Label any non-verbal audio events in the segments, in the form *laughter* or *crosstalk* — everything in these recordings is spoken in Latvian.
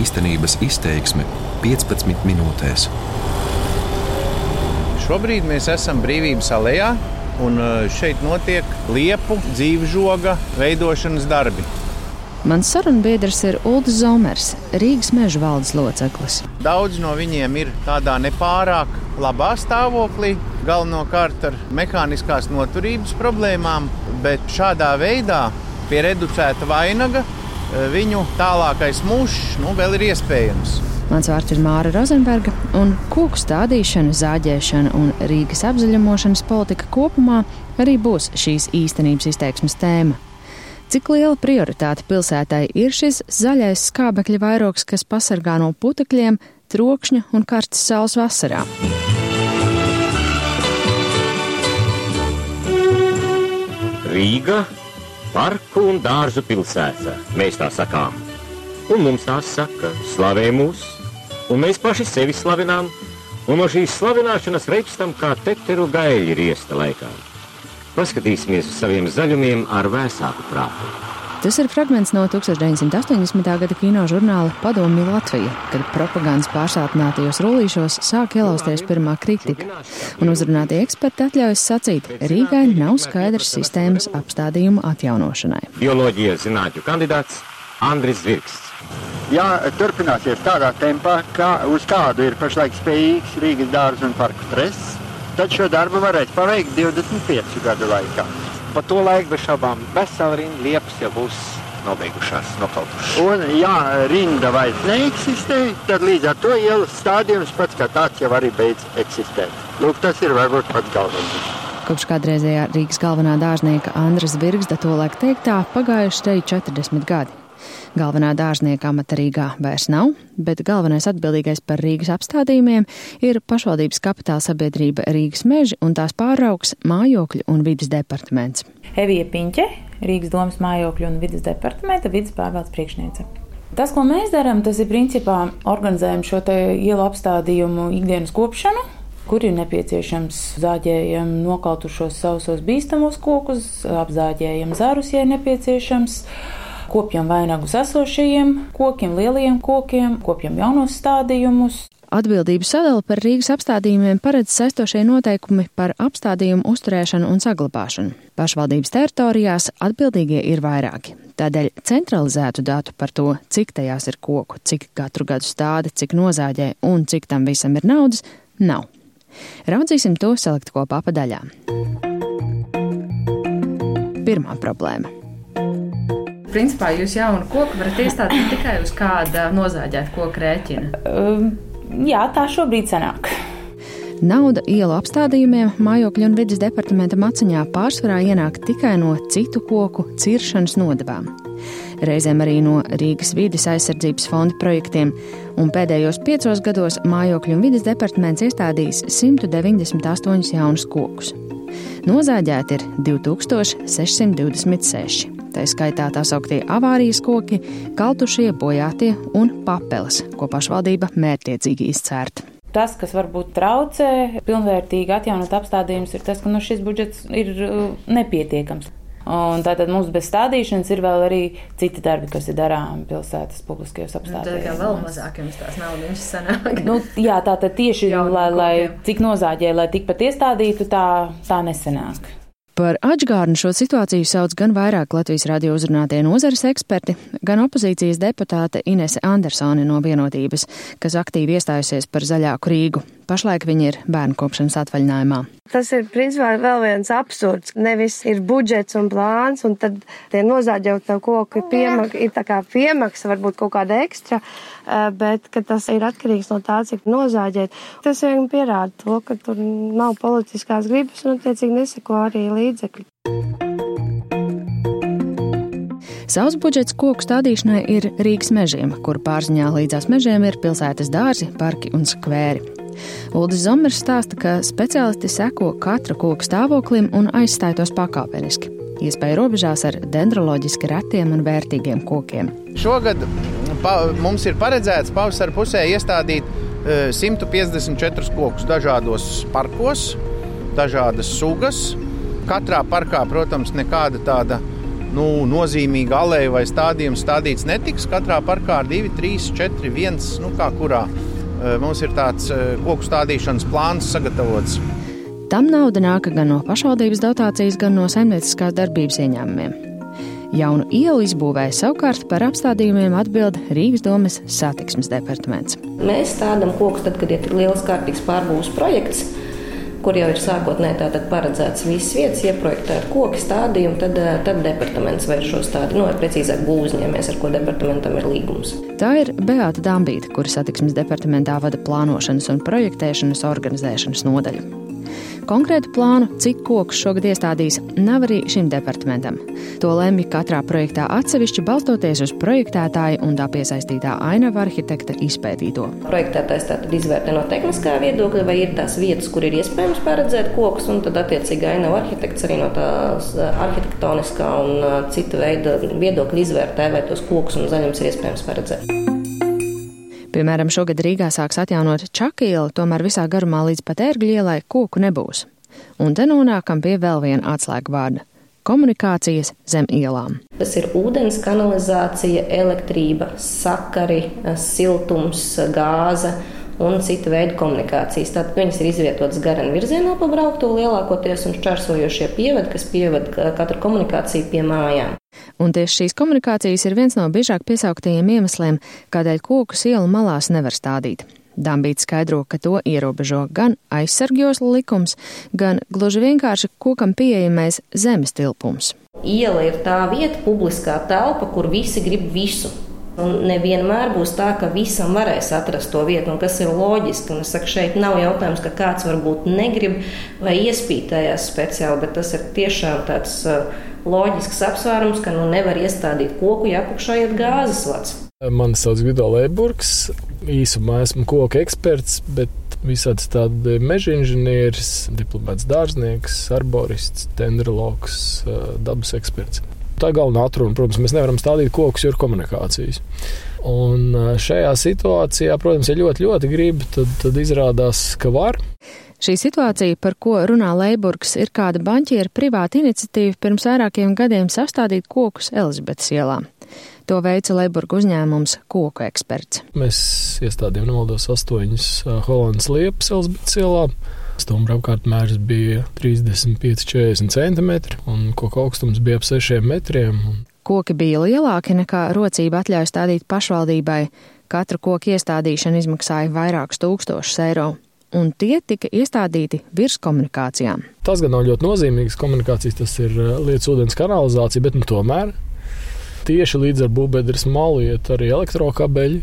īstenības izteiksme 15 minūtēs. Šobrīd mēs esam brīvības alejā, un e, šeit notiek liepu dzīvžoga veidošanas darbi. Mans sarunbiedrs ir Ulrichs Zomers, Rīgas meža valdes loceklis. Daudz no viņiem ir tādā nepārāk labā stāvoklī, galvenokārt ar mehāniskās noturības problēmām, bet šādā veidā pie reducēta vainaga viņu tālākais mūžs nu, vēl ir iespējams. Mans vārds ir Māra Rozenberga, un koku stādīšana, zāģēšana un Rīgas apzaļumošanas politika kopumā arī būs šīs īstenības izteiksmes tēma. Cik liela prioritāte pilsētai ir šis zaļais skābekļa vairogs, kas pasargā no putekļiem, trokšņa un karstas saules vasarā? Rīga, parku un dārzu pilsēta, mēs tā sakām. Un mums tā saka, slavē mūs, un mēs paši sevi slavinām, un no šīs slavināšanas reikstam kā teteru gaļi riesta laikā. Paskatīsimies uz saviem zaļumiem ar vēsāku prātu. Tas ir fragments no 1980. gada kino žurnāla Padomju Latvija, kad propagandas pārsātinātajos rullīšos sāk ielausties pirmā kritika. Un uzrunātie eksperti atļaujas sacīt, Rīgai nav skaidrs sistēmas apstādījumu atjaunošanai. Bioloģijas zinātņu kandidāts Andris Zvirksts. Ja turpināsies tādā tempā, kā uz kādu ir pašlaik spējīgs Rīgas dārza un parku stress, tad šo darbu varēs paveikt 25 gadu laikā. Pa to laiku bez šaubām vesela rinda liepas jau būs nobeigušās, nokautušās. Un, ja rinda vairs neeksistē, tad līdz ar to ielas stādījums pats kā tāds jau arī beidz eksistēt. Lūk, tas ir varbūt pats galvenais. Kopš kādreizējā Rīgas galvenā dārznieka Andras Birgsda to laik teiktā pagājuši te 40 gadi. Galvenā dārznieka amata Rīgā vairs nav, bet galvenais atbildīgais par Rīgas apstādījumiem ir pašvaldības kapitāla sabiedrība Rīgas meži un tās pāraugs mājokļu un vidas departaments. Evija Piņķe, Rīgas domas mājokļu un vidas departamenta vidas pārvaldes priekšniece. Tas, ko mēs darām, tas ir principā organizējam šo ielu apstādījumu ikdienas kopšanu, kur ir nepieciešams zāģējam nokautušos sausos bīstamos kokus, apzāģējam zarus, ja ir nepieciešams kopjam vainagus esošajiem kokiem, lielajiem kokiem, kopjam jaunos stādījumus. Atbildību sadali par Rīgas apstādījumiem paredz saistošie noteikumi par apstādījumu uzturēšanu un saglabāšanu. Pašvaldības teritorijās atbildīgie ir vairāki. Tādēļ centralizētu datu par to, cik tajās ir koku, cik katru gadu stāda, cik nozāģē un cik tam visam ir naudas, nav. Raudzīsim to salikt kopā pa daļām. Pirmā problēma principā jūs jaunu koku varat iestādīt *coughs* tikai uz kāda nozāģēta koka rēķina. Um, jā, tā šobrīd sanāk. Nauda ielu apstādījumiem mājokļu un vidas departamenta maciņā pārsvarā ienāk tikai no citu koku ciršanas nodevām. Reizēm arī no Rīgas vidas aizsardzības fonda projektiem, un pēdējos piecos gados mājokļu un vidas departaments iestādījis 198 jaunus kokus. Nozāģēti ir 2626 tā skaitā tā sauktie avārijas koki, kaltušie, bojātie un papeles, ko pašvaldība mērķiecīgi izcērta. Tas, kas varbūt traucē pilnvērtīgi atjaunot apstādījumus, ir tas, ka nu, šis budžets ir uh, nepietiekams. Un tātad mums bez stādīšanas ir vēl arī citi darbi, kas ir darāmi pilsētas publiskajos apstādījumos. Tā kā vēl mazāk jums tās naudas sanāk. Nu, jā, tā tad tieši, lai, lai cik nozāģē, lai tikpat iestādītu, tā, tā nesenāk. Par atgādnu šo situāciju sauc gan vairāk Latvijas radio uzrunātie nozares eksperti, gan opozīcijas deputāte Inese Andersone no vienotības, kas aktīvi iestājusies par zaļāku Rīgu. Pašlaik viņi ir bērnu kopšanas atvaļinājumā. Tas ir principā vēl viens absurds. Nevis ir budžets un plāns, un tad tie koku ir, piemak, ir tā kā piemaksa, varbūt kaut kāda ekstra, bet ka tas ir atkarīgs no tā, cik nozāģēt. Tas vien pierāda to, ka tur nav politiskās gribas un, attiecīgi, neseko arī līdzekļi. Savs budžets koku stādīšanai ir Rīgas mežiem, kur pārziņā līdzās mežiem ir pilsētas dārzi, parki un skvēri. Uldis Zomers stāsta, ka speciālisti seko katra koka stāvoklim un aizstāj tos pakāpeniski. Iespēja robežās ar dendroloģiski retiem un vērtīgiem kokiem. Šogad pa, mums ir paredzēts pavasara pusē iestādīt 154 e, kokus dažādos parkos, dažādas sugas. Katrā parkā, protams, nekāda tāda nu, nozīmīga aleja vai stādījums stādīts netiks. Katrā parkā ir 2, 3, 4, 1, nu kā kurā. Mums ir tāds koku stādīšanas plāns sagatavots. Tam nauda nāk gan no pašvaldības dotācijas, gan no saimnieciskās darbības ieņēmumiem. Jaunu ielu izbūvēja savukārt par apstādījumiem atbild Rīgas domas satiksmes departaments. Mēs stādām kokus tad, kad ir liels kārtīgs pārbūves projekts kur jau ir sākotnēji tātad paredzēts visas vietas, ieprojektēt koki, stādījumu, tad, eh, tad departaments veids šo stādījumu, nu, precīzāk būvniecības, ar ko departamentam ir līgums. Tā ir Beata Dambīta, kuras satiksmes departamentā vada plānošanas un projektēšanas organizēšanas nodaļu. Konkrētu plānu, cik kokus šogad iestādīs, nav arī šim departamentam. To lemj katrā projektā atsevišķi, balstoties uz projektētāja un tā piesaistītā ainava arhitekta izpētīto. Projektētājs tātad izvērtē no tehniskā viedokļa, vai ir tās vietas, kur ir iespējams paredzēt kokus, un tad attiecīgi ainava arhitekts arī no tās arhitektoniskā un cita veida viedokļa izvērtē, vai tos kokus un zaļums ir iespējams paredzēt. Piemēram, šogad Rīgā sāks atjaunot Čakielu, tomēr visā garumā līdz pat ērgļu ielai koku nebūs. Un te nonākam pie vēl viena atslēgu vārda - komunikācijas zem ielām. Tas ir ūdens, kanalizācija, elektrība, sakari, siltums, gāze un cita veida komunikācijas. Tātad viņas ir izvietotas garām virzienā pa braukto lielākoties un šķērsojošie pievadi, kas pieved katru komunikāciju pie mājām. Un tieši šīs komunikācijas ir viens no biežāk piesauktajiem iemesliem, kādēļ kokus ielu malās nevar stādīt. Dambīts skaidro, ka to ierobežo gan aizsargjosla likums, gan gluži vienkārši kokam pieejamais zemes tilpums. Iela ir tā vieta, publiskā telpa, kur visi grib visu. Un nevienmēr būs tā, ka visam varēs atrast to vietu, un kas ir loģiski. Un es saku, šeit nav jautājums, ka kāds varbūt negrib vai iespītējās speciāli, bet tas ir tiešām tāds uh, loģisks apsvērums, ka nu nevar iestādīt koku, ja apakšā iet gāzes vats. Mani sauc Gudo Leiburgs. Īsumā esmu koku eksperts, bet visāds tāds meža inženieris, diplomāts dārznieks, arborists, dendrologs, uh, dabas eksperts. Tā galvenā atruna. Protams, mēs nevaram stādīt kokus, jo ir komunikācijas. Un šajā situācijā, protams, ja ļoti, ļoti grib, tad, tad izrādās, ka var. Šī situācija, par ko runā Leiburgs, ir kāda banķiera privāta iniciatīva pirms vairākiem gadiem sastādīt kokus Elizabetes ielā. To veica Leiburga uzņēmums Koku eksperts. Mēs iestādījām nemaldos astoņas Holandas liepas Elizabetes ielā. Stumbra apkārtmērs bija 35-40 cm, un koku augstums bija ap 6 metriem. Koki bija lielāki nekā rocība atļauj stādīt pašvaldībai. Katra koka iestādīšana izmaksāja vairākus tūkstošus eiro un tie tika iestādīti virs komunikācijām. Tas gan nav ļoti nozīmīgs komunikācijas, tas ir eh, lietas ūdens kanalizācija, bet nu, tomēr tieši līdz ar būvbedres malu iet arī elektrokabeļi.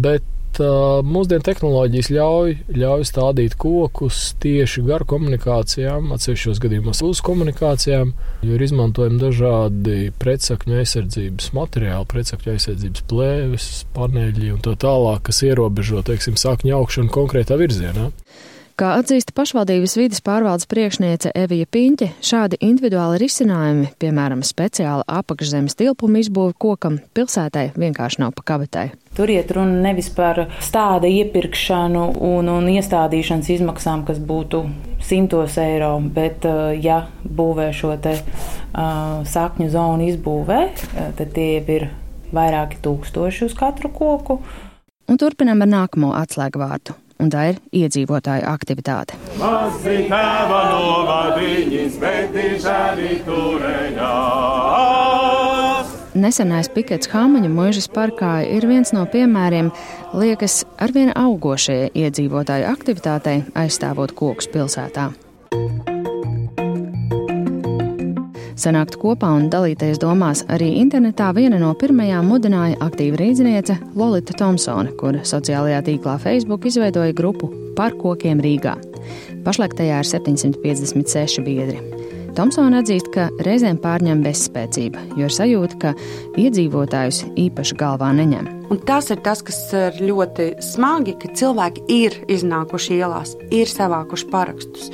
Bet uh, mūsdienu tehnoloģijas ļauj, ļauj stādīt kokus tieši gar komunikācijām, atsevišķos gadījumos uz komunikācijām, jo ir izmantojami dažādi pretsakņu aizsardzības materiāli, pretsakņu aizsardzības plēves, paneļi un tā tālāk, kas ierobežo, teiksim, sakņu augšanu konkrētā virzienā. Kā atzīst pašvaldības vidas pārvaldes priekšniece Evija Piņķe, šādi individuāli risinājumi, piemēram, speciāla apakšzemes tilpuma izbūve kokam, pilsētai vienkārši nav pa kabatai. Tur iet runa nevis par stāda iepirkšanu un, un iestādīšanas izmaksām, kas būtu simtos eiro, bet, uh, ja būvē šo te uh, sakņu zonu izbūvē, uh, tad tie ir vairāki tūkstoši uz katru koku. Un turpinām ar nākamo atslēgu vārdu un tā ir iedzīvotāju aktivitāte. Nesenais pikets Hāmaņa mūžas parkā ir viens no piemēriem, liekas, arvien augošajai iedzīvotāju aktivitātei aizstāvot kokus pilsētā. Sanākt kopā un dalīties domās arī internetā viena no pirmajām mudināja aktīva rīzniece Lolita Thompsone, kur sociālajā tīklā Facebook izveidoja grupu par kokiem Rīgā. Pašlaik tajā ir 756 biedri. Tomsona atzīst, ka reizēm pārņem bezspēcība, jo ir sajūta, ka iedzīvotājus īpaši galvā neņem. Un tas ir tas, kas ir ļoti smagi, ka cilvēki ir iznākuši ielās, ir savākuši parakstus.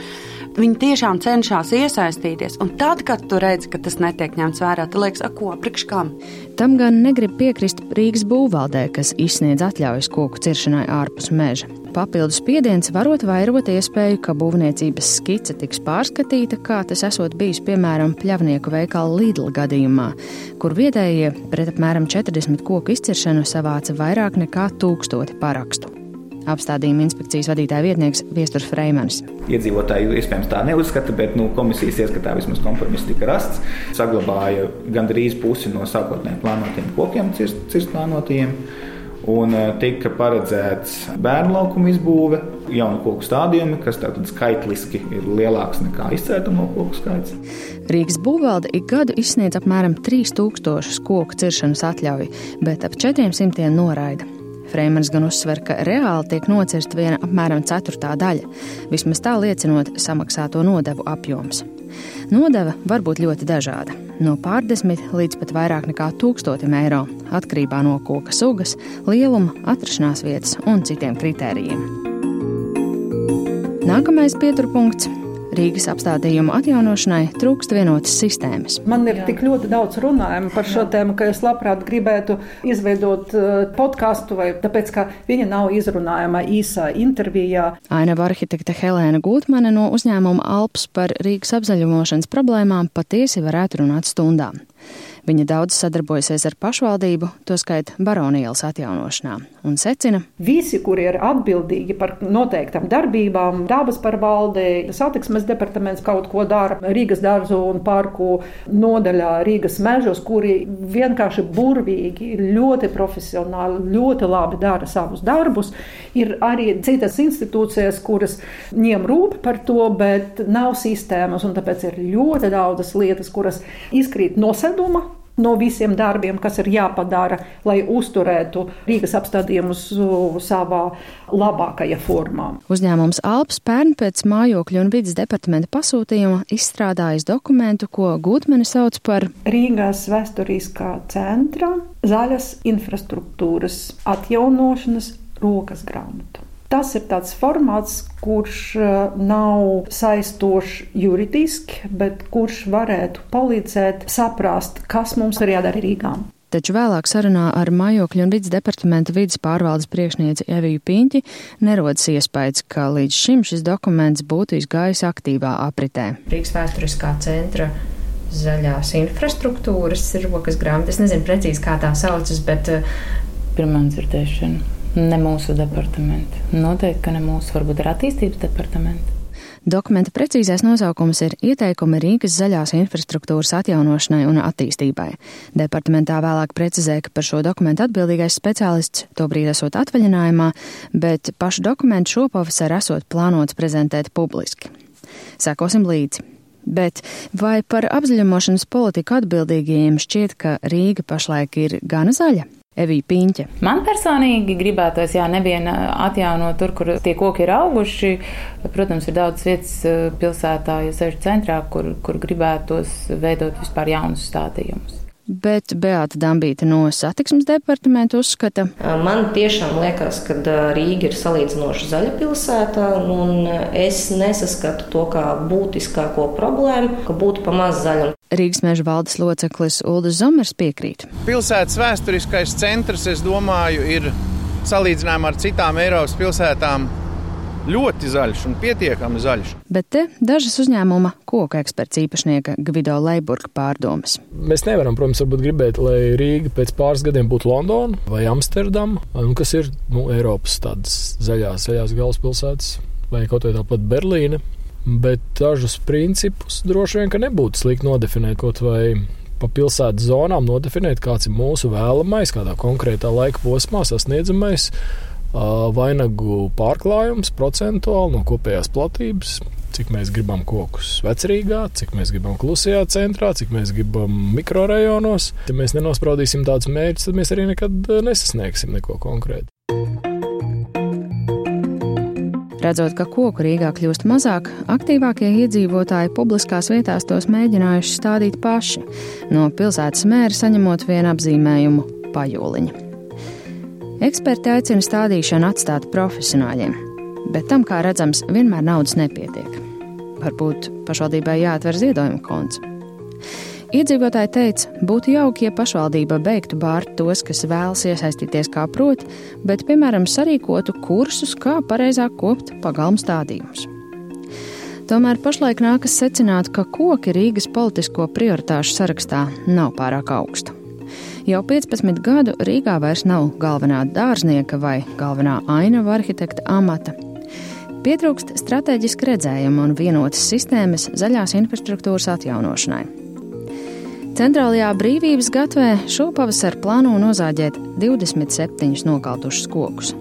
Viņi tiešām cenšas iesaistīties, un tad, kad tu redzi, ka tas netiek ņemts vērā, tad liekas, ko priekš kam. Tam gan negrib piekrist Rīgas būvvaldē, kas izsniedz atļaujas koku ciršanai ārpus meža. papildus spiediens varot vairot iespēju, ka būvniecības skice tiks pārskatīta, kā tas esot bijis piemēram pļavnieku veikala Lidl gadījumā, kur vietējie pret apmēram 40 koku izciršanu savāca vairāk nekā tūkstoti parakstu apstādījuma inspekcijas vadītāja vietnieks Viesturs Freimans. Iedzīvotāji iespējams tā neuzskata, bet nu, komisijas ieskatā vismaz kompromiss tika rasts. Saglabāja gandrīz pusi no sākotnēji plānotiem kokiem, cirst, cirst plānotajiem. Un e, tika paredzēts bērnu laukuma izbūve, jaunu koku stādījumi, kas tātad skaitliski ir lielāks nekā izcērtamo koku skaits. Rīgas būvvalde ik gadu izsniedz apmēram 3000 koku ciršanas atļauju, bet ap 400 noraida. Freimans gan uzsver, ka reāli tiek nocirsta viena apmēram ceturtā daļa, vismaz tā liecinot samaksāto nodevu apjoms. Nodeva var būt ļoti dažāda - no pārdesmit līdz pat vairāk nekā tūkstotim eiro, atkarībā no koka sugas, lieluma, atrašanās vietas un citiem kritērijiem. Nākamais pieturpunkts Rīgas apstādījumu atjaunošanai trūkst vienotas sistēmas. Man ir tik ļoti daudz runājumu par šo tēmu, ka es labprāt gribētu izveidot uh, podkāstu, vai tāpēc, ka viņa nav izrunājama īsā intervijā. Ainava arhitekte Helēna Gūtmane no uzņēmuma Alps par Rīgas apzaļumošanas problēmām patiesi varētu runāt stundām. Viņa daudz sadarbojasies ar pašvaldību, tostarp baronielas atjaunošanā, un secina, visi, kuri ir atbildīgi par noteiktām darbībām, dabas pārvaldē, satiksmes departaments kaut ko dara Rīgas dārzu un parku nodaļā, Rīgas mežos, kuri vienkārši burvīgi, ļoti profesionāli, ļoti labi dara savus darbus. Ir arī citas institūcijas, kuras ņem rūp par to, bet nav sistēmas, un tāpēc ir ļoti daudzas lietas, kuras izkrīt no seduma no visiem darbiem, kas ir jāpadara, lai uzturētu Rīgas apstādījumus savā labākajā formā. Uzņēmums Alps pērn pēc mājokļu un vidas departamenta pasūtījuma izstrādājis dokumentu, ko Gutmeni sauc par Rīgas vēsturiskā centra zaļas infrastruktūras atjaunošanas rokas grāmatu. Tas ir tāds formāts, kurš eh, nav saistošs juridiski, bet kurš varētu palīdzēt saprast, kas mums ir jādara Rīgā. Taču vēlāk sarunā ar mājokļu un vidas departamenta vidas pārvaldes priekšnieci Eviju Piņķi nerodas iespējas, ka līdz šim šis dokuments būtu izgājis aktīvā apritē. Rīgas vēsturiskā centra zaļās infrastruktūras rokas grāmata. Es nezinu precīzi, kā tā saucas, bet eh, pirmā dzirdēšana. Ne mūsu departamenti. Noteikti, ka ne mūsu, varbūt ir attīstības departamenti. Dokumenta precīzais nosaukums ir Ieteikumi Rīgas zaļās infrastruktūras atjaunošanai un attīstībai. Departamentā vēlāk precizēja, ka par šo dokumentu atbildīgais speciālists tobrīd esot atvaļinājumā, bet pašu dokumentu šopavasar esot plānots prezentēt publiski. Sekosim līdzi. Bet vai par apzaļumošanas politiku atbildīgajiem šķiet, ka Rīga pašlaik ir gana zaļa? Evija Pīņķa. Man personīgi gribētos, jā, neviena atjaunot tur, kur tie koki ir auguši. Protams, ir daudz vietas pilsētā, ja sevišķi centrā, kur, kur gribētos veidot vispār jaunus stādījumus bet Beata Dambīta no satiksmes departamenta uzskata. Man tiešām liekas, ka Rīga ir salīdzinoši zaļa pilsēta, un es nesaskatu to kā būtiskāko problēmu, ka būtu pa maz zaļa. Rīgas meža valdes loceklis Ulris Zomers piekrīt. Pilsētas vēsturiskais centrs, es domāju, ir salīdzinājumā ar citām Eiropas pilsētām ļoti zaļš un pietiekami zaļš. Bet te dažas uzņēmuma koku eksperts īpašnieka Gvido Leiburga pārdomas. Mēs nevaram, protams, gribēt, lai Rīga pēc pāris gadiem būtu Londona vai Amsterdama, kas ir nu, Eiropas tādas zaļās, zaļās galvaspilsētas, vai kaut vai tāpat Berlīne. Bet dažus principus droši vien nebūtu slikti nodefinēt kaut vai pa pilsētas zonām, nodefinēt, kāds ir mūsu vēlamais, kādā konkrētā laika posmā sasniedzamais vainagu pārklājums procentuāli no kopējās platības. Cik mēs gribam kokus vecrīgā, cik mēs gribam klusajā centrā, cik mēs gribam mikrorajonos. Ja mēs nenospraudīsim tādus mērķus, tad mēs arī nekad nesasniegsim neko konkrētu. Redzot, ka koku Rīgā kļūst mazāk, aktīvākie iedzīvotāji publiskās vietās tos mēģinājuši stādīt paši, no pilsētas mēra saņemot vienu apzīmējumu - pajūliņa. Eksperti aicina stādīšanu atstāt profesionāļiem, bet tam, kā redzams, vienmēr naudas nepietiek. Varbūt pašvaldībai jāatver ziedojuma konts. Iedzīvotāji teica, būtu jauki, ja pašvaldība beigtu bārt tos, kas vēlas iesaistīties kā proti, bet, piemēram, sarīkotu kursus, kā pareizāk kopt pagalmu stādījumus. Tomēr pašlaik nākas secināt, ka koki Rīgas politisko prioritāšu sarakstā nav pārāk augstu. Jau 15 gadu Rīgā vairs nav galvenā dārznieka vai galvenā ainava arhitekta amata. Pietrūkst strateģiska redzējuma un vienotas sistēmas zaļās infrastruktūras atjaunošanai. Centrālajā brīvības gatvē šopavasar plāno nozāģēt 27 nokautušus kokus.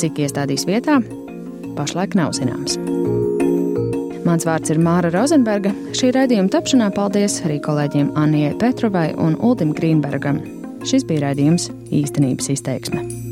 Cik iestādīs vietā, pašlaik nav zināms. Mans vārds ir Māra Rozenberga. Šī raidījuma tapšanā paldies arī kolēģiem Anijai Petrovai un Uldim Grīnbergam. Šis bija raidījums īstenības izteiksme.